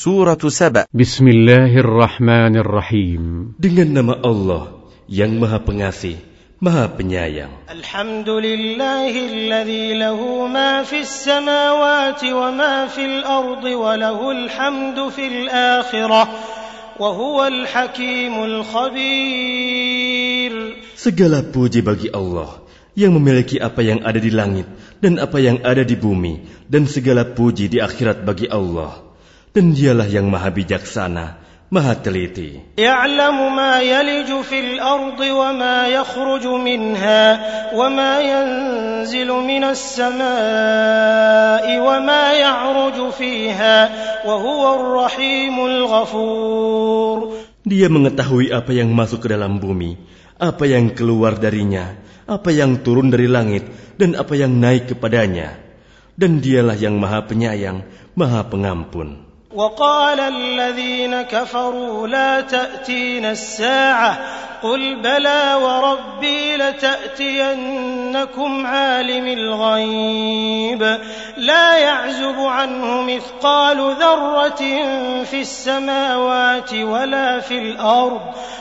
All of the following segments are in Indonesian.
Surat Saba. Bismillahirrahmanirrahim. Dengan nama Allah yang Maha Pengasih, Maha Penyayang. Alhamdulillahilladzi lahu ma fis samawati wa ma fil ardi wa lahul hamdu fil akhirah wa huwal hakimul khabir. Segala puji bagi Allah yang memiliki apa yang ada di langit dan apa yang ada di bumi dan segala puji di akhirat bagi Allah dan dialah yang maha bijaksana, maha teliti. Dia mengetahui apa yang masuk ke dalam bumi, apa yang keluar darinya, apa yang turun dari langit, dan apa yang naik kepadanya. Dan dialah yang maha penyayang, maha pengampun. وقال الذين كفروا لا تأتينا الساعة قل بلى وربي لتأتينكم عالم الغيب لا يعزب عنه مثقال ذرة في السماوات ولا في الأرض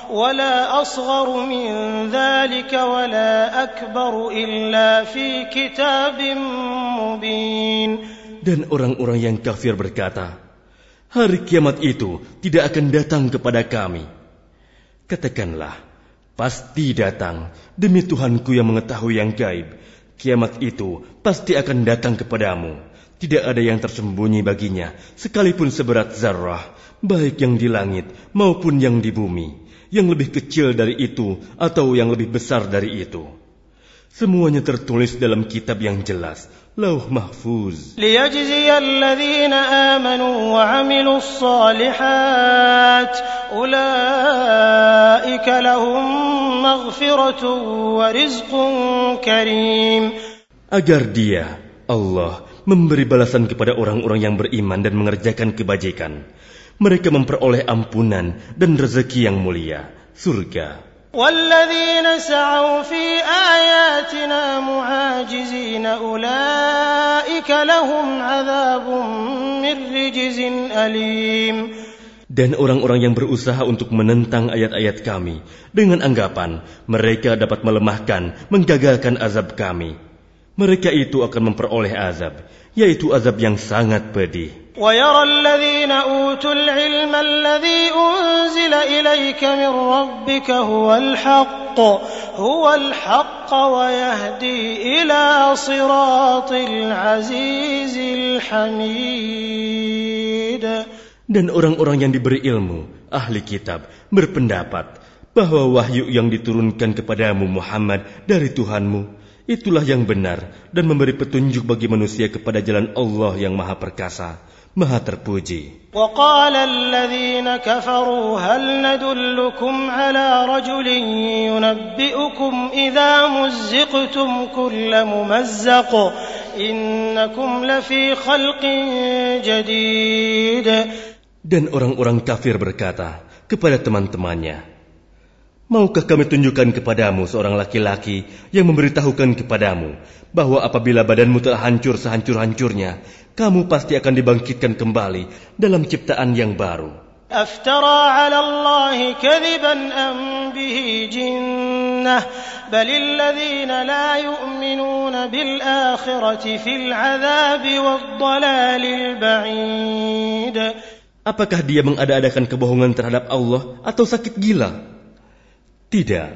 ولا أصغر من ذلك ولا أكبر إلا في كتاب مبين. Dan orang-orang yang kafir berkata, Hari kiamat itu tidak akan datang kepada kami. Katakanlah, pasti datang demi Tuhanku yang mengetahui yang gaib. Kiamat itu pasti akan datang kepadamu. Tidak ada yang tersembunyi baginya, sekalipun seberat zarah, baik yang di langit maupun yang di bumi, yang lebih kecil dari itu atau yang lebih besar dari itu. Semuanya tertulis dalam kitab yang jelas, Lauh Mahfuz. ليجزي الذين آمنوا وعملوا الصالحات أولئك لهم مغفرة ورزق كريم agar dia, Allah, memberi balasan kepada orang-orang yang beriman dan mengerjakan kebajikan. Mereka memperoleh ampunan dan rezeki yang mulia, surga. والذين سعوا في آياتنا معاجزين أولئك لهم عذاب من رجز أليم Dan orang-orang yang berusaha untuk menentang ayat-ayat kami dengan anggapan mereka dapat melemahkan, menggagalkan azab kami. Mereka itu akan memperoleh azab, yaitu azab yang sangat pedih. ويرى الذين أوتوا العلم الذي أنزل إليك من ربك هو الحق هو الحق ويهدي إلى صراط العزيز الحميد Dan orang-orang yang diberi ilmu, ahli kitab, berpendapat bahwa wahyu yang diturunkan kepadamu Muhammad dari Tuhanmu, itulah yang benar dan memberi petunjuk bagi manusia kepada jalan Allah yang maha perkasa, Maha terpuji. وقال الذين كفروا هل ندلكم على رجل ينبئكم إذا مزقتم كل ممزق إنكم لفي خلق جديد Dan orang-orang kafir berkata kepada teman-temannya, Maukah kami tunjukkan kepadamu seorang laki-laki yang memberitahukan kepadamu bahwa apabila badanmu telah hancur sehancur-hancurnya, kamu pasti akan dibangkitkan kembali dalam ciptaan yang baru. Apakah dia mengada-adakan kebohongan terhadap Allah atau sakit gila? Tidak.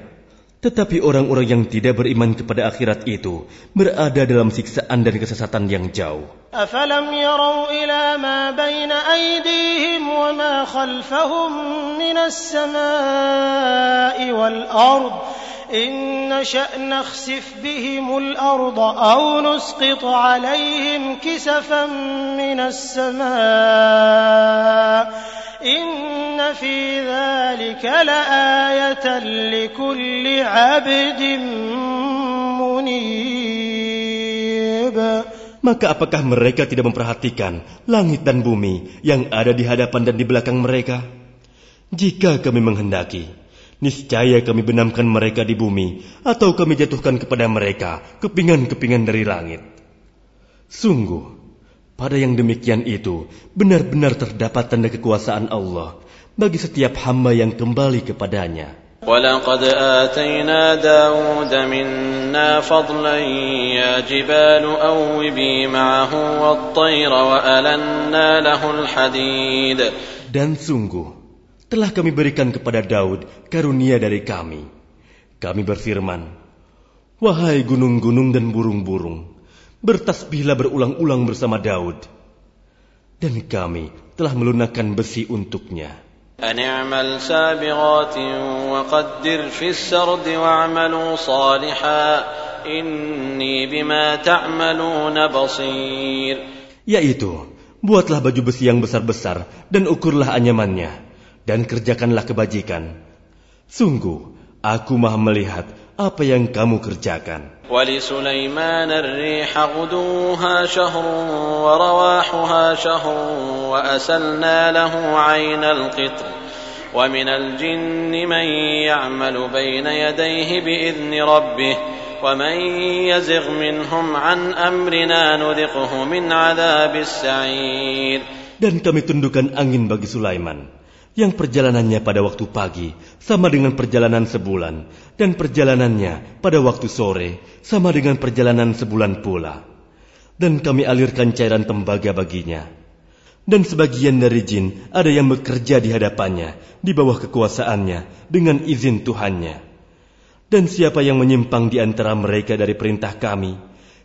Tetapi orang-orang yang tidak beriman kepada akhirat itu berada dalam siksaan dan kesesatan yang jauh. أفلم يروا إلى ما بين أيديهم وما خلفهم من السماء والأرض إن نشأ نخسف بهم الأرض أو نسقط عليهم كسفا من السماء إن في ذلك لآية لكل عبد منيب Maka apakah mereka tidak memperhatikan langit dan bumi yang ada di hadapan dan di belakang mereka? Jika kami menghendaki, niscaya kami benamkan mereka di bumi atau kami jatuhkan kepada mereka kepingan-kepingan dari langit. Sungguh, Pada yang demikian itu, benar-benar terdapat tanda kekuasaan Allah bagi setiap hamba yang kembali kepadanya. ولقد آتينا داود منا فضلا يا جبال أوبي معه والطير وألنا له الحديد Dan sungguh, telah kami berikan kepada Daud karunia dari kami. Kami berfirman, Wahai gunung-gunung dan burung-burung, bertasbihlah berulang-ulang bersama Daud. Dan kami telah melunakkan besi untuknya. أن اعمل سابغات وقدر في السرد واعملوا صالحا إني بما تعملون بصير Yaitu, buatlah baju besi yang besar-besar dan ukurlah anyamannya, dan kerjakanlah kebajikan. Sungguh, aku maha melihat apa yang kamu kerjakan. ولسليمان الريح غدوها شهر ورواحها شهر وأسلنا له عين القطر ومن الجن من يعمل بين يديه بإذن ربه ومن يزغ منهم عن أمرنا نذقه من عذاب السعير Dan kami tundukkan angin bagi Sulaiman, yang perjalanannya pada waktu pagi sama dengan perjalanan sebulan, dan perjalanannya pada waktu sore sama dengan perjalanan sebulan pula. Dan kami alirkan cairan tembaga baginya. Dan sebagian dari jin ada yang bekerja di hadapannya, di bawah kekuasaannya, dengan izin Tuhannya. Dan siapa yang menyimpang di antara mereka dari perintah kami,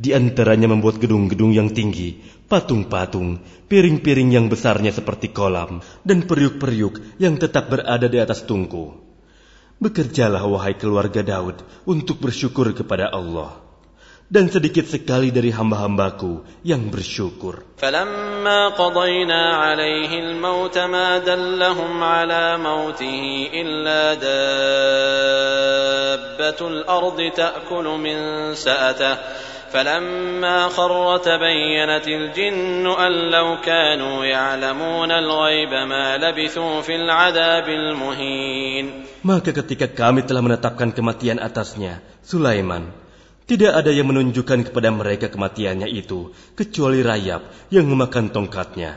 Di antaranya membuat gedung-gedung yang tinggi, patung-patung, piring-piring yang besarnya seperti kolam, dan periuk-periuk yang tetap berada di atas tungku. Bekerjalah wahai keluarga Daud untuk bersyukur kepada Allah. Dan sedikit sekali dari hamba-hambaku yang bersyukur. فلما قضينا عليه الموت ما دلهم على موته إلا دابة الأرض تأكل من سأته فلما خر تبينت الجن أن لو كانوا يعلمون الغيب ما لبثوا في العذاب المهين Maka ketika kami telah menetapkan kematian atasnya, Sulaiman, tidak ada yang menunjukkan kepada mereka kematiannya itu, kecuali rayap yang memakan tongkatnya.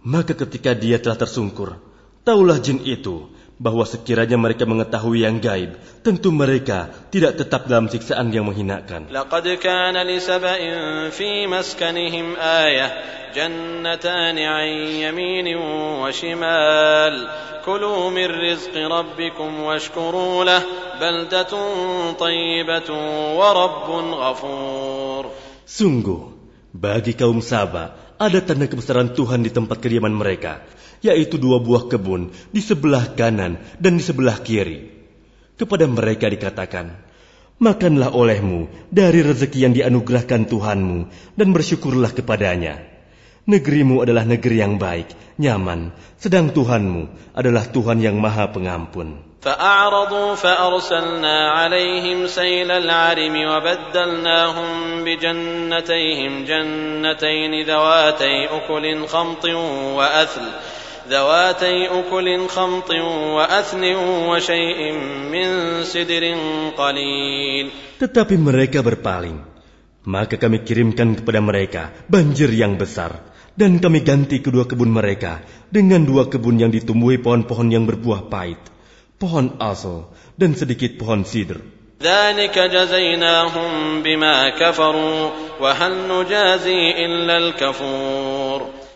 Maka ketika dia telah tersungkur, taulah jin itu bahwa sekiranya mereka mengetahui yang gaib, tentu mereka tidak tetap dalam siksaan yang menghinakan. لقد كان لسبإ في مسكنهم آية جنتان عن يمين وشمال كلوا من رزق ربكم واشكروا له بلدة طيبة ورب غفور Sungguh, bagi kaum Saba ada tanda kebesaran Tuhan di tempat kediaman mereka, yaitu dua buah kebun di sebelah kanan dan di sebelah kiri. Kepada mereka dikatakan, Makanlah olehmu dari rezeki yang dianugerahkan Tuhanmu dan bersyukurlah kepadanya. Negerimu adalah negeri yang baik, nyaman, sedang Tuhanmu adalah Tuhan yang maha pengampun. فأعرضوا فأرسلنا عليهم سيل العرم وبدلناهم بجنتيهم جنتين ذواتي أكل خمط وأثل ذواتي أكل خمط وأثل وشيء من سدر قليل Tetapi mereka berpaling. Maka kami kirimkan kepada mereka banjir yang besar. Dan kami ganti kedua kebun mereka dengan dua kebun yang ditumbuhi pohon-pohon yang berbuah pahit. Pohon asal dan sedikit pohon sidr. ذلك جزيناهم بما كفروا وهل نجازي إلا الكفور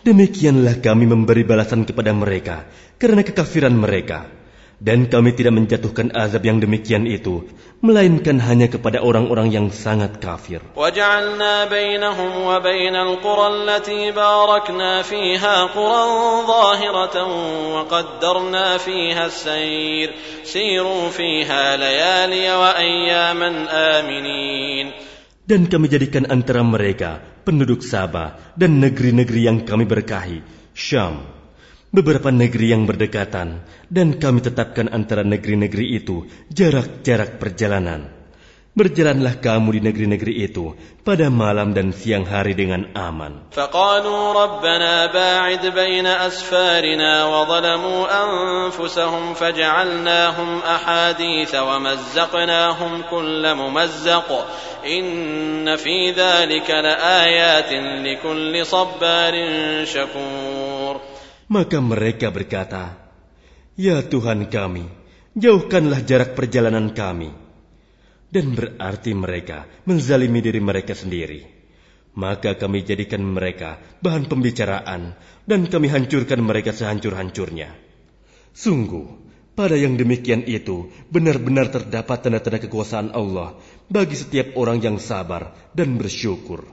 Demikianlah kami memberi balasan kepada mereka karena kekafiran mereka. Dan kami tidak menjatuhkan azab yang demikian itu, melainkan hanya kepada orang-orang yang sangat kafir. وجعلنا بينهم وبين القرى التي باركنا فيها قرى ظاهرة وقدرنا فيها السير سيروا فيها ليالي وأياما آمنين Dan kami jadikan antara mereka penduduk Sabah, dan negeri-negeri yang kami berkahi, Syam, beberapa negeri yang berdekatan, dan kami tetapkan antara negeri-negeri itu jarak-jarak perjalanan. Berjalanlah kamu di negeri-negeri itu pada malam dan siang hari dengan aman. فقالوا ربنا باعد بين أسفارنا وظلموا أنفسهم فجعلناهم أحاديث ومزقناهم كل ممزق إن في ذلك لآيات لكل صبار شكور Maka mereka berkata, Ya Tuhan kami, jauhkanlah jarak perjalanan kami. dan berarti mereka menzalimi diri mereka sendiri. Maka kami jadikan mereka bahan pembicaraan dan kami hancurkan mereka sehancur-hancurnya. Sungguh, pada yang demikian itu benar-benar terdapat tanda-tanda kekuasaan Allah bagi setiap orang yang sabar dan bersyukur.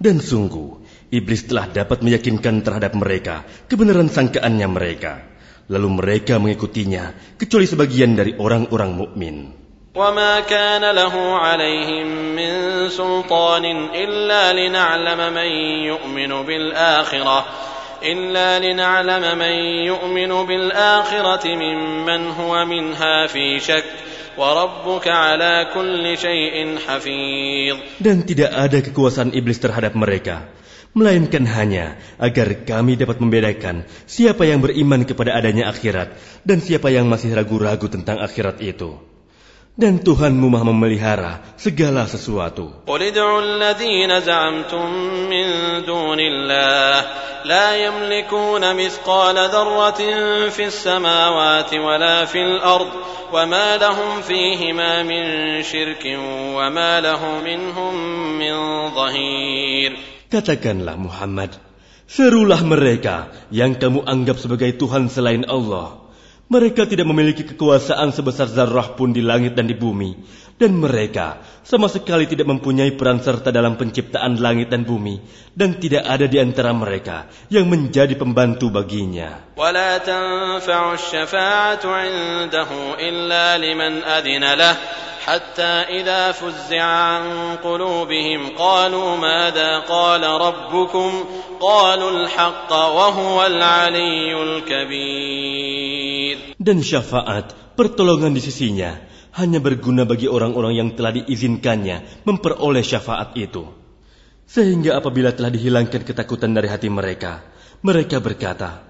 Dan sungguh, iblis telah dapat meyakinkan terhadap mereka kebenaran sangkaannya mereka. Lalu mereka mengikutinya, kecuali sebagian dari orang-orang mukmin. وما كان له عليهم من سلطان إلا لنعلم من يؤمن بالآخرة إلا لنعلم من يؤمن بالآخرة ممن هو منها في شك وربك على كل شيء حفيظ Dan tidak ada kekuasaan iblis terhadap mereka, melainkan hanya agar kami dapat membedakan siapa yang beriman kepada adanya akhirat dan siapa yang masih ragu-ragu tentang akhirat itu. Dan Tuhanmu maha memelihara segala sesuatu. قل ادعوا الذين زعمتم من دون الله لا يملكون مثقال ذرة في السماوات ولا في الأرض وما لهم فيهما من شرك وما له منهم من ظهير Katakanlah Muhammad, serulah mereka yang kamu anggap sebagai Tuhan selain Allah. Mereka tidak memiliki kekuasaan sebesar zarrah pun di langit dan di bumi dan mereka sama sekali tidak mempunyai peran serta dalam penciptaan langit dan bumi dan tidak ada di antara mereka yang menjadi pembantu baginya. Dan syafaat pertolongan di sisinya hanya berguna bagi orang-orang yang telah diizinkannya memperoleh syafaat itu. Sehingga apabila telah dihilangkan ketakutan dari hati mereka, mereka berkata,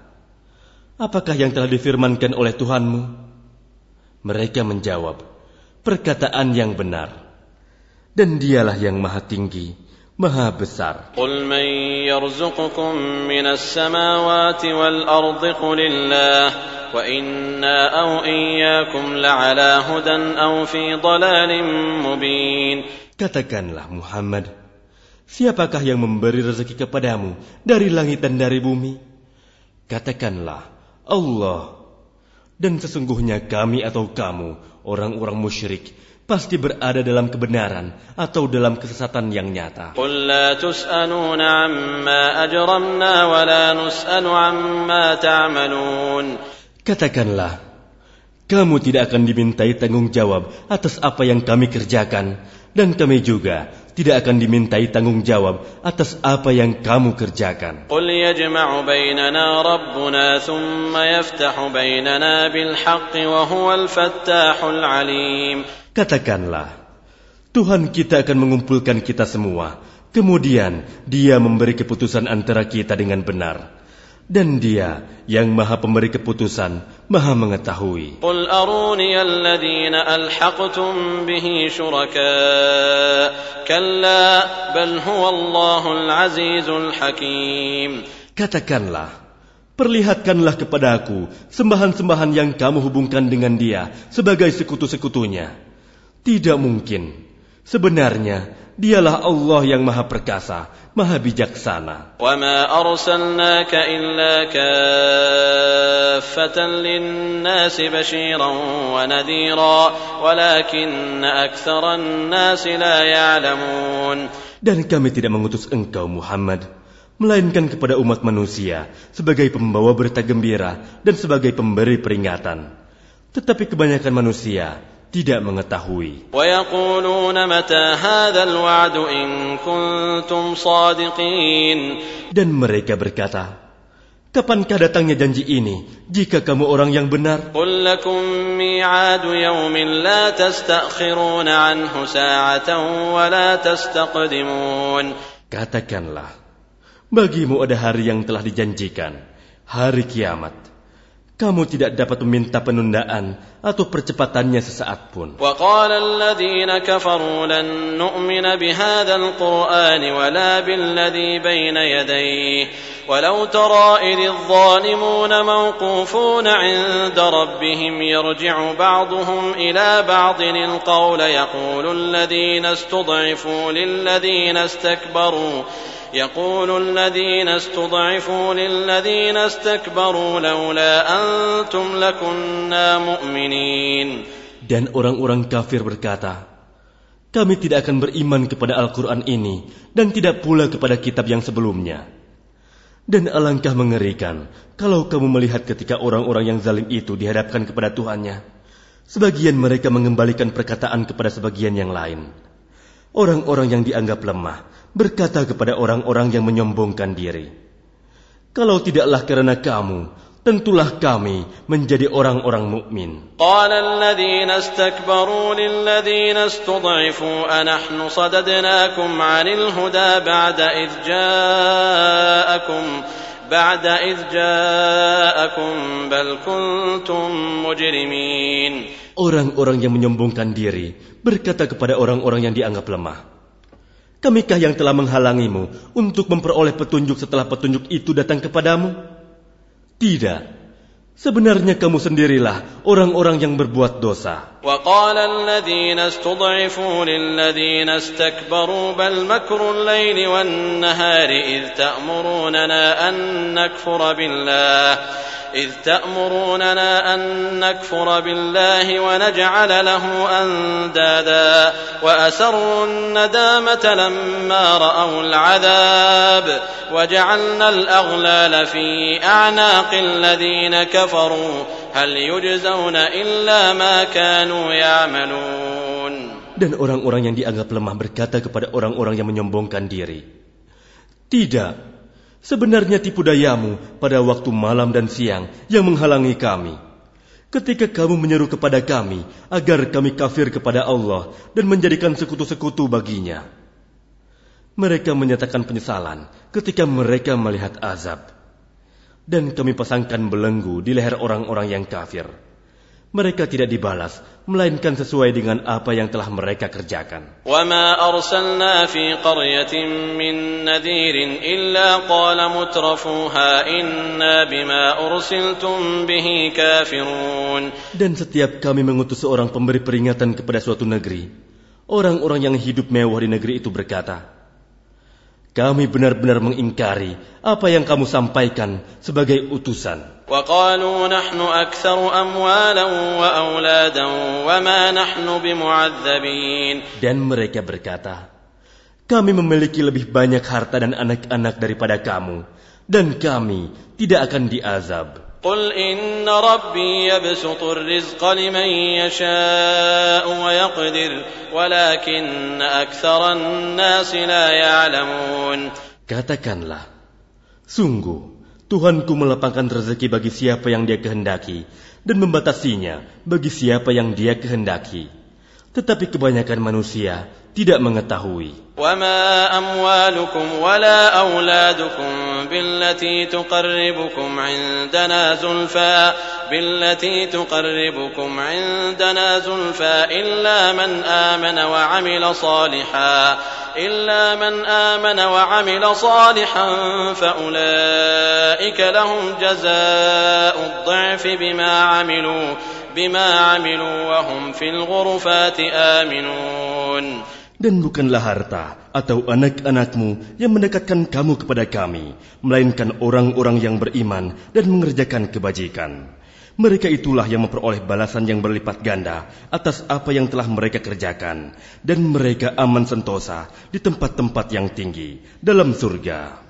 Apakah yang telah difirmankan oleh Tuhanmu? Mereka menjawab, perkataan yang benar. Dan dialah yang maha tinggi, Maha Besar. Qul man yarzuqukum minas samawati wal ardi qulillah wa inna aw iyyakum la'ala hudan aw fi mubin. Katakanlah Muhammad, siapakah yang memberi rezeki kepadamu dari langit dan dari bumi? Katakanlah, Allah. Dan sesungguhnya kami atau kamu, orang-orang musyrik, pasti berada dalam kebenaran atau dalam kesesatan yang nyata. Katakanlah, kamu tidak akan dimintai tanggung jawab atas apa yang kami kerjakan dan kami juga tidak akan dimintai tanggung jawab atas apa yang kamu kerjakan. Katakanlah. Katakanlah, Tuhan kita akan mengumpulkan kita semua. Kemudian dia memberi keputusan antara kita dengan benar. Dan dia yang maha pemberi keputusan, maha mengetahui. Katakanlah, perlihatkanlah kepada aku sembahan-sembahan yang kamu hubungkan dengan dia sebagai sekutu-sekutunya. Tidak mungkin. Sebenarnya, dialah Allah yang maha perkasa, maha bijaksana. وما أرسلناك إلا كافة للناس بشيرا ونذيرا ولكن أكثر الناس لا يعلمون Dan kami tidak mengutus engkau Muhammad, melainkan kepada umat manusia sebagai pembawa berita gembira dan sebagai pemberi peringatan. Tetapi kebanyakan manusia tidak mengetahui. Dan mereka berkata, Kapankah datangnya janji ini jika kamu orang yang benar? Katakanlah, bagimu ada hari yang telah dijanjikan, hari kiamat Kamu tidak dapat meminta penundaan atau percepatannya sesaat pun. وقال الذين كفروا لن نؤمن بهذا القرآن ولا بالذي بين يديه ولو ترى إذ الظالمون موقوفون عند ربهم يرجع بعضهم إلى بعض القول يقول الذين استضعفوا للذين استكبروا يقول الذين استضعفوا للذين استكبروا لولا أنتم لكنا مؤمنين Dan orang-orang kafir berkata, Kami tidak akan beriman kepada Al-Quran ini dan tidak pula kepada kitab yang sebelumnya. Dan alangkah mengerikan kalau kamu melihat ketika orang-orang yang zalim itu dihadapkan kepada Tuhannya. Sebagian mereka mengembalikan perkataan kepada sebagian yang lain. Orang-orang yang dianggap lemah berkata kepada orang-orang yang menyombongkan diri, "Kalau tidaklah karena kamu, tentulah kami menjadi orang-orang mukmin." Qala بعد إذ جاءكم بل كنتم مجرمين Orang-orang yang menyombongkan diri berkata kepada orang-orang yang dianggap lemah, Kamikah yang telah menghalangimu untuk memperoleh petunjuk setelah petunjuk itu datang kepadamu? Tidak. Sebenarnya kamu sendirilah orang-orang yang berbuat dosa. وقال الذين استضعفوا للذين استكبروا بل مكر الليل والنهار إذ تأمروننا أن نكفر بالله إذ تأمروننا أن نكفر بالله ونجعل له أندادا وأسروا الندامة لما رأوا العذاب وجعلنا الأغلال في أعناق الذين كفروا هل يجزون إلا ما كانوا يعملون. Dan orang-orang yang dianggap lemah berkata kepada orang-orang yang menyombongkan diri, Tidak, sebenarnya tipu dayamu pada waktu malam dan siang yang menghalangi kami. Ketika kamu menyeru kepada kami agar kami kafir kepada Allah dan menjadikan sekutu-sekutu baginya. Mereka menyatakan penyesalan ketika mereka melihat azab. Dan kami pasangkan belenggu di leher orang-orang yang kafir mereka tidak dibalas melainkan sesuai dengan apa yang telah mereka kerjakan. Dan setiap kami mengutus seorang pemberi peringatan kepada suatu negeri, orang-orang yang hidup mewah di negeri itu berkata, kami benar-benar mengingkari apa yang kamu sampaikan sebagai utusan. Dan mereka berkata, kami memiliki lebih banyak harta dan anak-anak daripada kamu, dan kami tidak akan diazab. قل إن ربي يبسط الرزق لمن يشاء ويقدر ولكن أكثر الناس لا يعلمون Katakanlah, sungguh Tuhanku melapangkan rezeki bagi siapa yang dia kehendaki dan membatasinya bagi siapa yang dia kehendaki. Tetapi kebanyakan manusia tidak mengetahui. وما أموالكم ولا أولادكم بالتي تقربكم عندنا زلفى بالتي تقربكم عندنا زلفى إلا من آمن وعمل صالحا إلا من آمن وعمل صالحا فأولئك لهم جزاء الضعف بما عملوا بما عملوا وهم في الغرفات آمنون Dan bukanlah harta atau anak-anakmu yang mendekatkan kamu kepada kami, melainkan orang-orang yang beriman dan mengerjakan kebajikan. Mereka itulah yang memperoleh balasan yang berlipat ganda atas apa yang telah mereka kerjakan. Dan mereka aman sentosa di tempat-tempat yang tinggi dalam surga.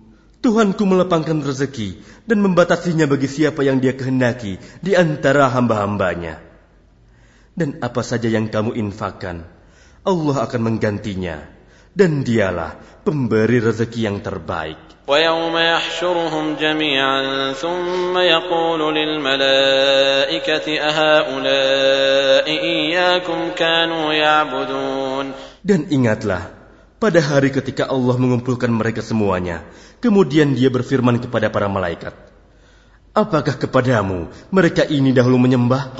Tuhanku melapangkan rezeki dan membatasinya bagi siapa yang dia kehendaki di antara hamba-hambanya. Dan apa saja yang kamu infakkan, Allah akan menggantinya. Dan dialah pemberi rezeki yang terbaik. ويوم يحشرهم جميعا ثم يقول للملائكة أهؤلاء إياكم كانوا يعبدون Dan ingatlah, pada hari ketika Allah mengumpulkan mereka semuanya. Kemudian dia berfirman kepada para malaikat, Apakah kepadamu mereka ini dahulu menyembah?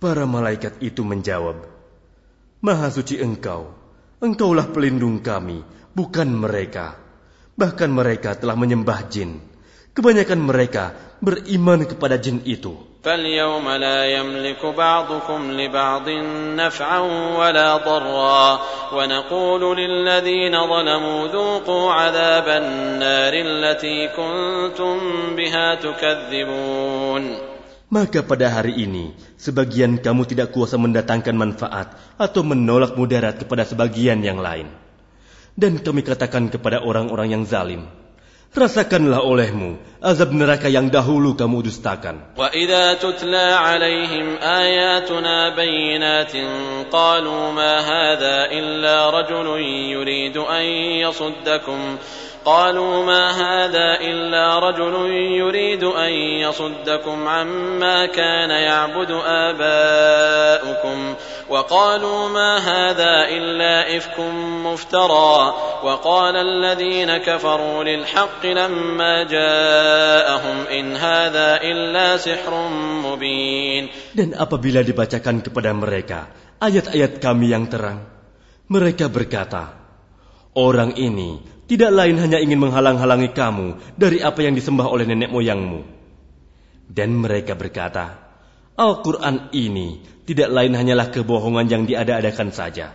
Para malaikat itu menjawab, Maha suci engkau, engkaulah pelindung kami, bukan mereka. Bahkan mereka telah menyembah jin. Kebanyakan mereka beriman kepada jin itu. فاليوم لا يملك بعضكم لبعض نفعا ولا ضرا ونقول للذين ظلموا ذوقوا عذاب النار التي كنتم بها تكذبون Maka pada hari ini, sebagian kamu tidak kuasa mendatangkan manfaat atau menolak mudarat kepada sebagian yang lain. Dan kami katakan kepada orang-orang yang zalim, Rasakanlah olehmu azab neraka yang dahulu kamu dustakan. وإذا تتلى عليهم آياتنا بينات قالوا ما هذا إلا رجل يريد أن يصدكم قالوا ما هذا إلا رجل يريد أن يصدكم عما كان يعبد آباؤكم وقالوا ما هذا إلا إفك مفترى وقال الذين كفروا للحق لما جاءهم إن هذا إلا سحر مبين Dan apabila dibacakan kepada mereka ayat-ayat kami yang terang, mereka berkata, Orang ini tidak lain hanya ingin menghalang-halangi kamu dari apa yang disembah oleh nenek moyangmu. Dan mereka berkata, Al-Quran ini tidak lain hanyalah kebohongan yang diada-adakan saja.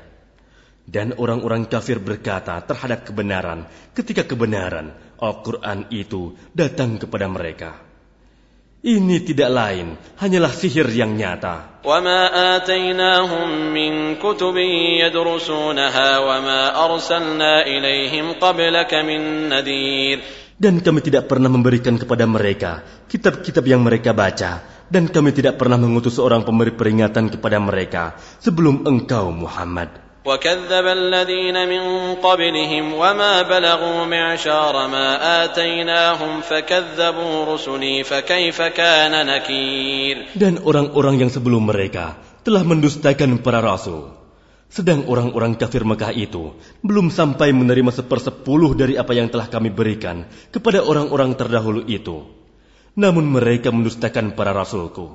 Dan orang-orang kafir berkata terhadap kebenaran ketika kebenaran Al-Quran itu datang kepada mereka. Ini tidak lain, hanyalah sihir yang nyata. وما آتيناهم من كتب يدرسونها وما أرسلنا إليهم قبلك من نذير Dan kami tidak pernah memberikan kepada mereka kitab-kitab yang mereka baca. Dan kami tidak pernah mengutus seorang pemberi peringatan kepada mereka sebelum engkau Muhammad. وكذب الذين من قبلهم وما بلغوا معشار ما آتيناهم فكذبوا رسلي فكيف كان نكير Dan orang-orang yang sebelum mereka telah mendustakan para rasul. Sedang orang-orang kafir Mekah itu belum sampai menerima sepersepuluh dari apa yang telah kami berikan kepada orang-orang terdahulu itu. Namun mereka mendustakan para rasulku.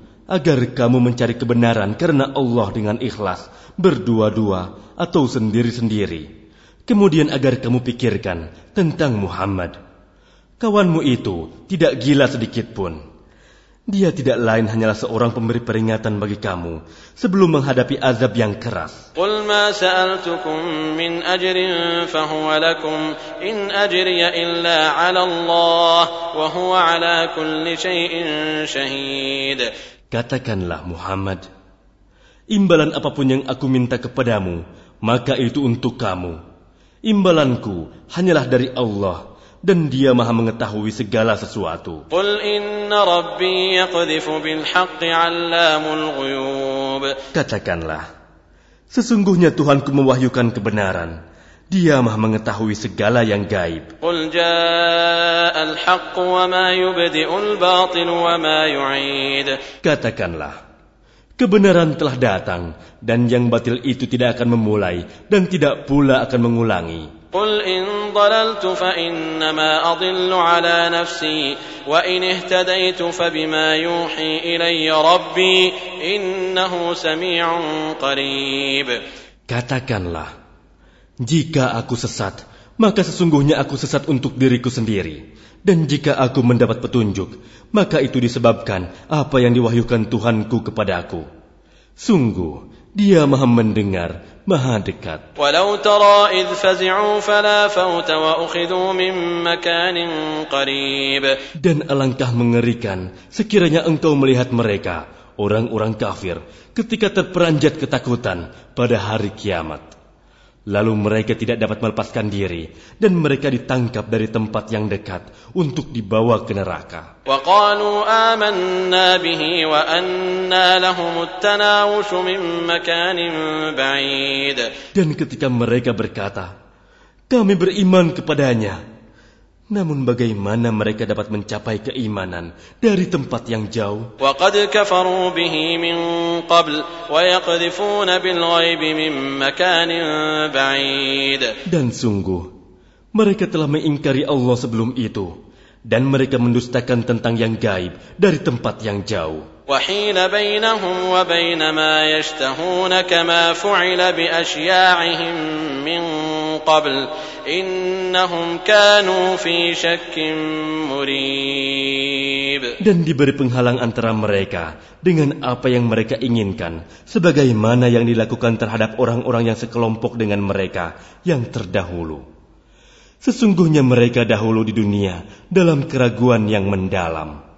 agar kamu mencari kebenaran karena Allah dengan ikhlas, berdua-dua atau sendiri-sendiri. Kemudian agar kamu pikirkan tentang Muhammad. Kawanmu itu tidak gila sedikit pun. Dia tidak lain hanyalah seorang pemberi peringatan bagi kamu sebelum menghadapi azab yang keras. Katakanlah Muhammad, imbalan apa pun yang aku minta kepadamu, maka itu untuk kamu. Imbalanku hanyalah dari Allah dan dia maha mengetahui segala sesuatu. Katakanlah, sesungguhnya Tuhanku mewahyukan kebenaran Dia maha mengetahui segala yang gaib. قل جاء الحق وما يبدئ الباطل وما يعيد Katakanlah, kebenaran telah datang dan yang batil itu tidak akan memulai dan tidak pula akan mengulangi. قل إن ضللت فإنما أضل على نفسي وإن اهتديت فبما يوحي إلي ربي إنه سميع قريب Katakanlah, jika aku sesat, maka sesungguhnya aku sesat untuk diriku sendiri. Dan jika aku mendapat petunjuk, maka itu disebabkan apa yang diwahyukan Tuhanku kepadaku. Sungguh, dia maha mendengar, maha dekat. Walau tara idh fazi'u fala fauta wa ukhidhu min makanin qarib. Dan alangkah mengerikan sekiranya engkau melihat mereka, orang-orang kafir, ketika terperanjat ketakutan pada hari kiamat. Lalu mereka tidak dapat melepaskan diri, dan mereka ditangkap dari tempat yang dekat untuk dibawa ke neraka. وقالوا آمنا به وأنا لهم التناوش من مكان بعيد Dan ketika mereka berkata, kami beriman kepadanya. Namun bagaimana mereka dapat mencapai keimanan dari tempat yang jauh? وقد كفروا به من قبل ويقذفون بالغيب من مكان بعيد Dan sungguh, mereka telah mengingkari Allah sebelum itu. Dan mereka mendustakan tentang yang gaib dari tempat yang jauh. وحيل بينهم وبين ما يشتهون كما فعل بأشياعهم من قبل إنهم كانوا في شك مريب Dan diberi penghalang antara mereka dengan apa yang mereka inginkan. Sebagaimana yang dilakukan terhadap orang-orang yang sekelompok dengan mereka yang terdahulu. Sesungguhnya mereka dahulu di dunia dalam keraguan yang mendalam.